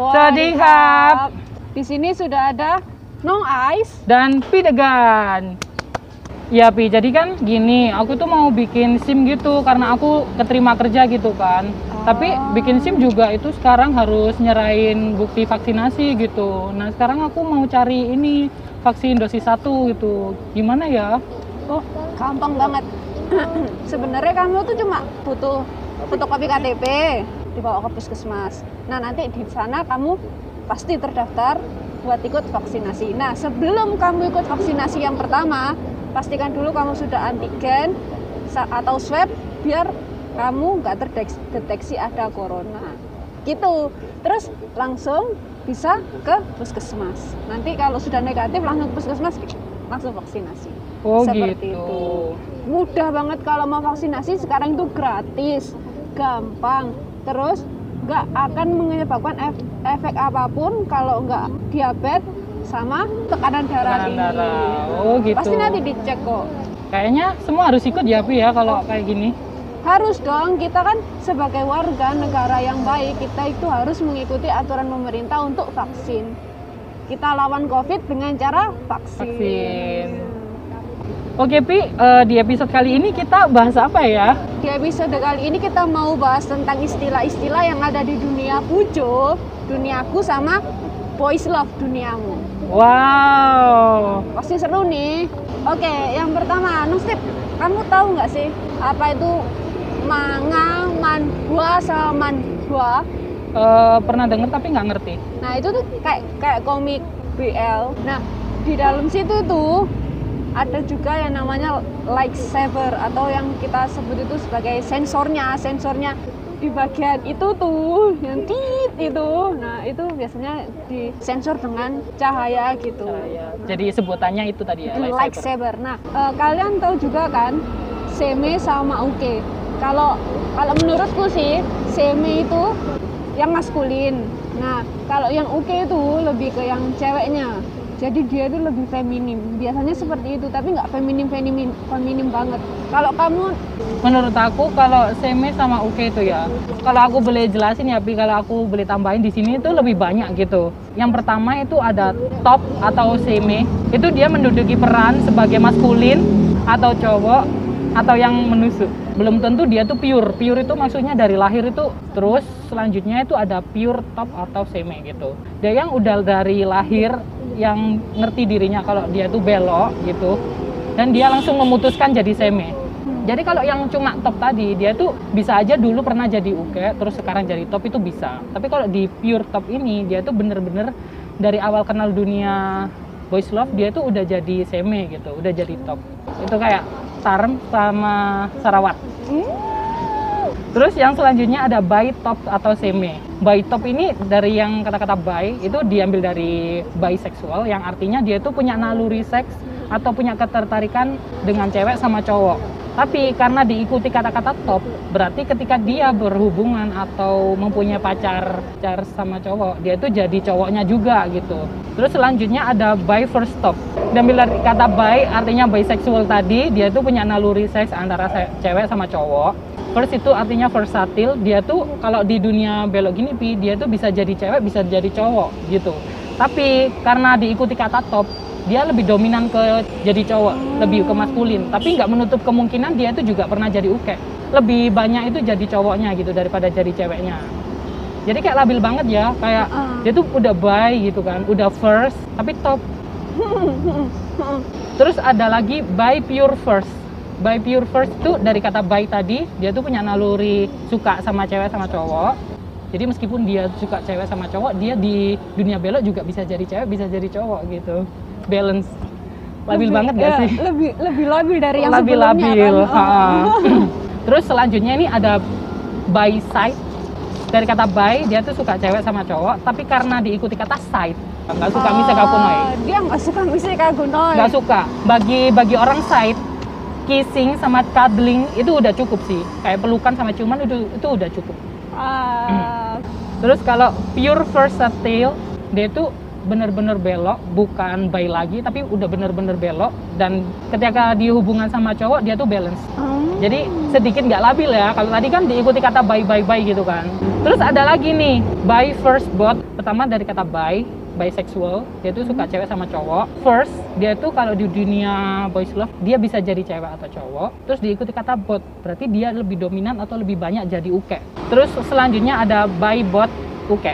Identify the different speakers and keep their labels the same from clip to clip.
Speaker 1: Swadikap.
Speaker 2: Di sini sudah ada Nong Ice.
Speaker 1: dan Pidegan. Ya Pi, jadi kan gini, aku tuh mau bikin SIM gitu karena aku keterima kerja gitu kan. Tapi bikin SIM juga itu sekarang harus nyerahin bukti vaksinasi gitu. Nah sekarang aku mau cari ini vaksin dosis satu gitu. Gimana ya?
Speaker 2: Oh, gampang banget. Sebenarnya kamu tuh cuma butuh fotokopi KTP dibawa ke puskesmas. Nah, nanti di sana kamu pasti terdaftar buat ikut vaksinasi. Nah, sebelum kamu ikut vaksinasi yang pertama, pastikan dulu kamu sudah antigen atau swab biar kamu nggak terdeteksi ada corona. Gitu. Terus langsung bisa ke puskesmas. Nanti kalau sudah negatif langsung ke puskesmas langsung vaksinasi.
Speaker 1: Oh
Speaker 2: Seperti
Speaker 1: gitu.
Speaker 2: itu. Mudah banget kalau mau vaksinasi sekarang itu gratis, gampang, terus nggak akan menyebabkan ef- efek apa pun kalau nggak diabetes sama tekanan darah
Speaker 1: Tekanan
Speaker 2: tinggi.
Speaker 1: darah. Oh gitu.
Speaker 2: Pasti nanti dicek kok.
Speaker 1: Kayaknya semua harus ikut ya Pi ya kalau kayak gini.
Speaker 2: Harus dong, kita kan sebagai warga negara yang baik, kita itu harus mengikuti aturan pemerintah untuk vaksin. Kita lawan COVID dengan cara vaksin.
Speaker 1: Vaksin. Oke Pi, eh, di episode kali ini kita bahas apa ya?
Speaker 2: Di episode kali ini kita mau bahas tentang istilah-istilah yang ada di dunia pujo, duniaku sama boys love duniamu.
Speaker 1: Wow.
Speaker 2: Pasti seru nih. Oke, yang pertama, Nustip, kamu tahu nggak sih apa itu manga, manhwa, sama manhwa?
Speaker 1: Eh, pernah denger tapi nggak ngerti.
Speaker 2: Nah itu tuh kayak kayak komik BL. Nah di dalam situ tuh ada juga yang namanya lightsaber atau yang kita sebut itu sebagai sensornya. Sensornya di bagian itu tuh yang tit itu. Nah itu biasanya disensor dengan cahaya gitu.
Speaker 1: Jadi sebutannya itu tadi ya. Lightsaber.
Speaker 2: lightsaber. Nah eh, kalian tahu juga kan seme sama uke. Kalau kalau menurutku sih seme itu yang maskulin. Nah, kalau yang uke itu lebih ke yang ceweknya. Jadi dia itu lebih feminim. Biasanya seperti itu, tapi nggak feminim feminim feminim banget. Kalau kamu
Speaker 1: Menurut aku kalau seme sama uke itu ya, kalau aku boleh jelasin ya, Pi, kalau aku boleh tambahin di sini itu lebih banyak gitu. Yang pertama itu ada top atau seme, itu dia menduduki peran sebagai maskulin atau cowok atau yang menusuk. Belum tentu dia tuh pure. Pure itu maksudnya dari lahir itu terus selanjutnya itu ada pure top atau seme gitu. Dia yang udah dari lahir yang ngerti dirinya kalau dia tuh belok gitu dan dia langsung memutuskan jadi seme. Jadi kalau yang cuma top tadi, dia tuh bisa aja dulu pernah jadi uke, terus sekarang jadi top itu bisa. Tapi kalau di pure top ini, dia tuh bener-bener dari awal kenal dunia boys love, dia tuh udah jadi seme gitu, udah jadi top. Itu kayak Sarem sama Sarawat. Terus yang selanjutnya ada bi top atau seme. Bi top ini dari yang kata-kata bi itu diambil dari bisexual yang artinya dia itu punya naluri seks atau punya ketertarikan dengan cewek sama cowok. Tapi karena diikuti kata-kata top, berarti ketika dia berhubungan atau mempunyai pacar pacar sama cowok, dia itu jadi cowoknya juga gitu. Terus selanjutnya ada bi first top. Diambil dari kata bi artinya bisexual tadi, dia itu punya naluri seks antara cewek sama cowok. First itu artinya versatile, dia tuh kalau di dunia belok gini pi, dia tuh bisa jadi cewek, bisa jadi cowok gitu. Tapi karena diikuti kata top, dia lebih dominan ke jadi cowok, lebih ke maskulin. Tapi nggak menutup kemungkinan dia itu juga pernah jadi uke. Lebih banyak itu jadi cowoknya gitu daripada jadi ceweknya. Jadi kayak labil banget ya, kayak
Speaker 2: Ah.
Speaker 1: dia tuh udah bi gitu kan, udah first, tapi top. Terus ada lagi by pure first. By pure first itu dari kata by tadi, dia tuh punya naluri suka sama cewek sama cowok. Jadi meskipun dia suka cewek sama cowok, dia di dunia belok juga bisa jadi cewek, bisa jadi cowok gitu. Balance. Labil
Speaker 2: Lebih-
Speaker 1: banget gak
Speaker 2: ya,
Speaker 1: sih?
Speaker 2: Lebih lebih labil dari yang
Speaker 1: labil
Speaker 2: sebelumnya
Speaker 1: labil.
Speaker 2: kan? Oh.
Speaker 1: Terus selanjutnya ini ada by side. Dari kata by dia tuh suka cewek sama cowok, tapi karena diikuti kata side, nggak suka mise kakunoi.
Speaker 2: Oh, Dia nggak suka mise kagunoi.
Speaker 1: nggak suka bagi bagi orang side kissing sama cuddling itu udah cukup sih kayak pelukan sama ciuman itu itu udah cukup
Speaker 2: Ah,
Speaker 1: terus kalau pure versatile dia itu bener-bener belok, bukan baik lagi, tapi udah bener-bener belok. Dan ketika di hubungan sama cowok, dia tuh balance.
Speaker 2: Hmm.
Speaker 1: Jadi sedikit nggak labil ya. Kalau tadi kan diikuti kata bye bye bye gitu kan. Terus ada lagi nih, by first bot. Pertama dari kata by, bisexual. Dia tuh suka cewek sama cowok. First, dia tuh kalau di dunia boys love, dia bisa jadi cewek atau cowok. Terus diikuti kata bot, berarti dia lebih dominan atau lebih banyak jadi uke. Terus selanjutnya ada by bot uke.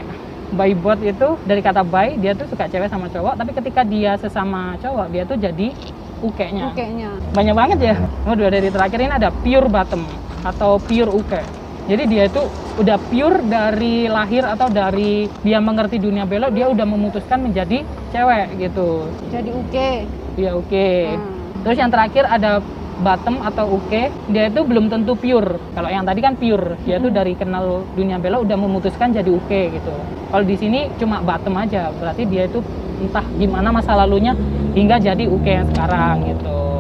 Speaker 1: By bot itu dari kata by, dia tuh suka cewek sama cowok. Tapi ketika dia sesama cowok, dia tuh jadi uke-nya
Speaker 2: Oke-nya.
Speaker 1: banyak banget ya. Waduh dari terakhir ini ada pure bottom atau pure uke. Jadi dia itu udah pure dari lahir atau dari dia mengerti dunia belok dia udah memutuskan menjadi cewek gitu.
Speaker 2: Jadi oke.
Speaker 1: Ya oke.
Speaker 2: Hmm.
Speaker 1: Terus yang terakhir ada bottom atau uke, dia itu belum tentu pure. Kalau yang tadi kan pure, dia tuh
Speaker 2: Mm-mm.
Speaker 1: dari kenal dunia belok udah memutuskan jadi uke gitu. Kalau di sini cuma bottom aja, berarti dia itu entah gimana masa lalunya hingga jadi uke yang sekarang gitu.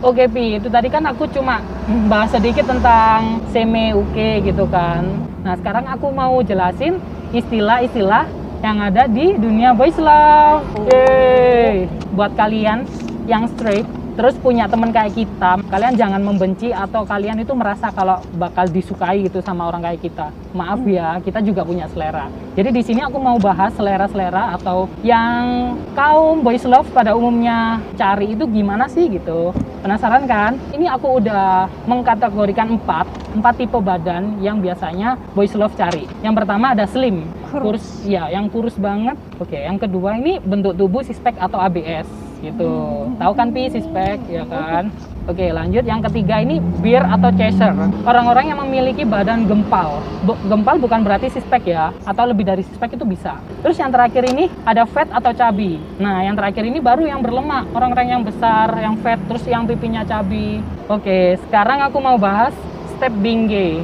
Speaker 1: Oke Pi, itu tadi kan aku cuma bahas sedikit tentang seme uke gitu kan. Nah sekarang aku mau jelasin istilah-istilah yang ada di dunia boys love. Yeay. Buat kalian yang straight terus punya temen kayak kita, kalian jangan membenci atau kalian itu merasa kalau bakal disukai gitu sama orang kayak kita. Maaf ya, kita juga punya selera. Jadi di sini aku mau bahas selera-selera atau yang kaum boys love pada umumnya cari itu gimana sih gitu. Penasaran kan? Ini aku udah mengkategorikan empat, empat tipe badan yang biasanya boys love cari. Yang pertama ada slim,
Speaker 2: Kurus.
Speaker 1: kurus, ya, yang kurus banget. Oke, yang kedua ini bentuk tubuh sispek atau ABS gitu. Tahu kan pi sispek ya kan? Oke, lanjut yang ketiga ini beer atau chaser. Orang-orang yang memiliki badan gempal. Gempal bukan berarti sispek ya, atau lebih dari sispek itu bisa. Terus yang terakhir ini ada fat atau cabi. Nah, yang terakhir ini baru yang berlemak. Orang-orang yang besar, yang fat, terus yang pipinya cabi. Oke, sekarang aku mau bahas step being gay.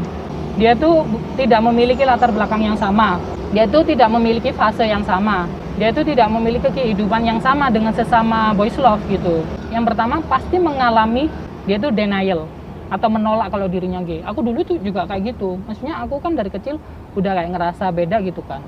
Speaker 1: Dia tuh tidak memiliki latar belakang yang sama. Dia tuh tidak memiliki fase yang sama. Dia tuh tidak memiliki kehidupan yang sama dengan sesama boys love gitu. Yang pertama pasti mengalami dia tuh denial atau menolak kalau dirinya gay. Aku dulu tuh juga kayak gitu. Maksudnya aku kan dari kecil udah kayak ngerasa beda gitu kan.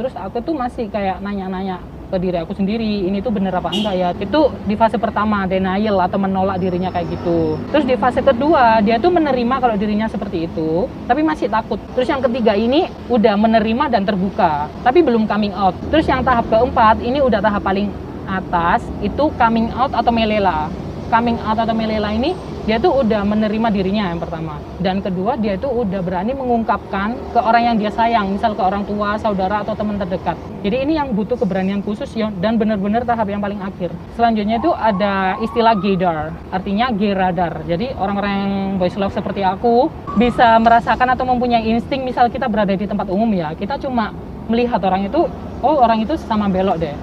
Speaker 1: Terus aku tuh masih kayak nanya-nanya ke diri aku sendiri, ini tuh bener apa enggak ya? Itu di fase pertama, denial atau menolak dirinya kayak gitu. Terus di fase kedua, dia tuh menerima kalau dirinya seperti itu, tapi masih takut. Terus yang ketiga ini udah menerima dan terbuka, tapi belum coming out. Terus yang tahap keempat, ini udah tahap paling atas, itu coming out atau melela. Coming out atau melela ini dia tuh udah menerima dirinya yang pertama. Dan kedua dia itu udah berani mengungkapkan ke orang yang dia sayang misal ke orang tua saudara atau teman terdekat. Jadi ini yang butuh keberanian khusus ya dan benar-benar tahap yang paling akhir. Selanjutnya itu ada istilah gaydar artinya gay radar jadi orang-orang yang boys love seperti aku bisa merasakan atau mempunyai insting misal kita berada di tempat umum ya kita cuma melihat orang itu oh orang itu sama belok deh.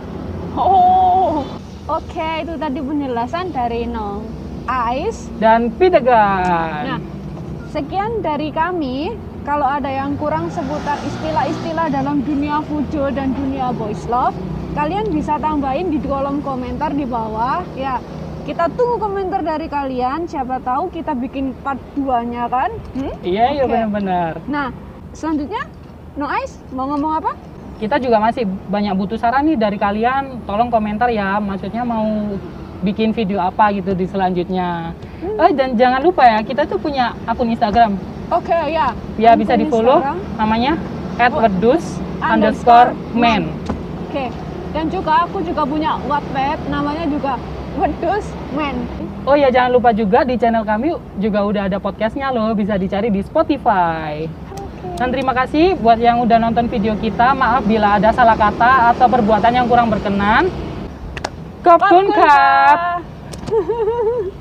Speaker 2: Oh, oke itu tadi penjelasan dari Nong Ais.
Speaker 1: dan Pidegan
Speaker 2: Nah, sekian dari kami. Kalau ada yang kurang seputar istilah-istilah dalam dunia fujo dan dunia boys love, kalian bisa tambahin di kolom komentar di bawah. Ya, kita tunggu komentar dari kalian. Siapa tahu kita bikin part 2-nya kan? Hmm?
Speaker 1: iya iya
Speaker 2: Oke.
Speaker 1: benar-benar
Speaker 2: Nah, selanjutnya No Ais mau ngomong apa?
Speaker 1: Kita juga masih banyak butuh saran nih dari kalian. Tolong komentar ya, maksudnya mau bikin video apa gitu di selanjutnya.
Speaker 2: Hmm.
Speaker 1: Eh dan jangan lupa ya, kita tuh punya akun Instagram.
Speaker 2: Oke ya.
Speaker 1: Ya bisa di
Speaker 2: Akun
Speaker 1: follow
Speaker 2: Instagram.
Speaker 1: namanya @wedus
Speaker 2: Underscore
Speaker 1: underscore men.
Speaker 2: Oke. Dan juga aku juga punya Wattpad namanya juga Wedus Men.
Speaker 1: Oh ya jangan lupa juga di channel kami juga udah ada podcastnya loh, bisa dicari di Spotify. Dan terima kasih buat yang udah nonton video kita. Maaf bila ada salah kata atau perbuatan yang kurang berkenan. Kopun Kap!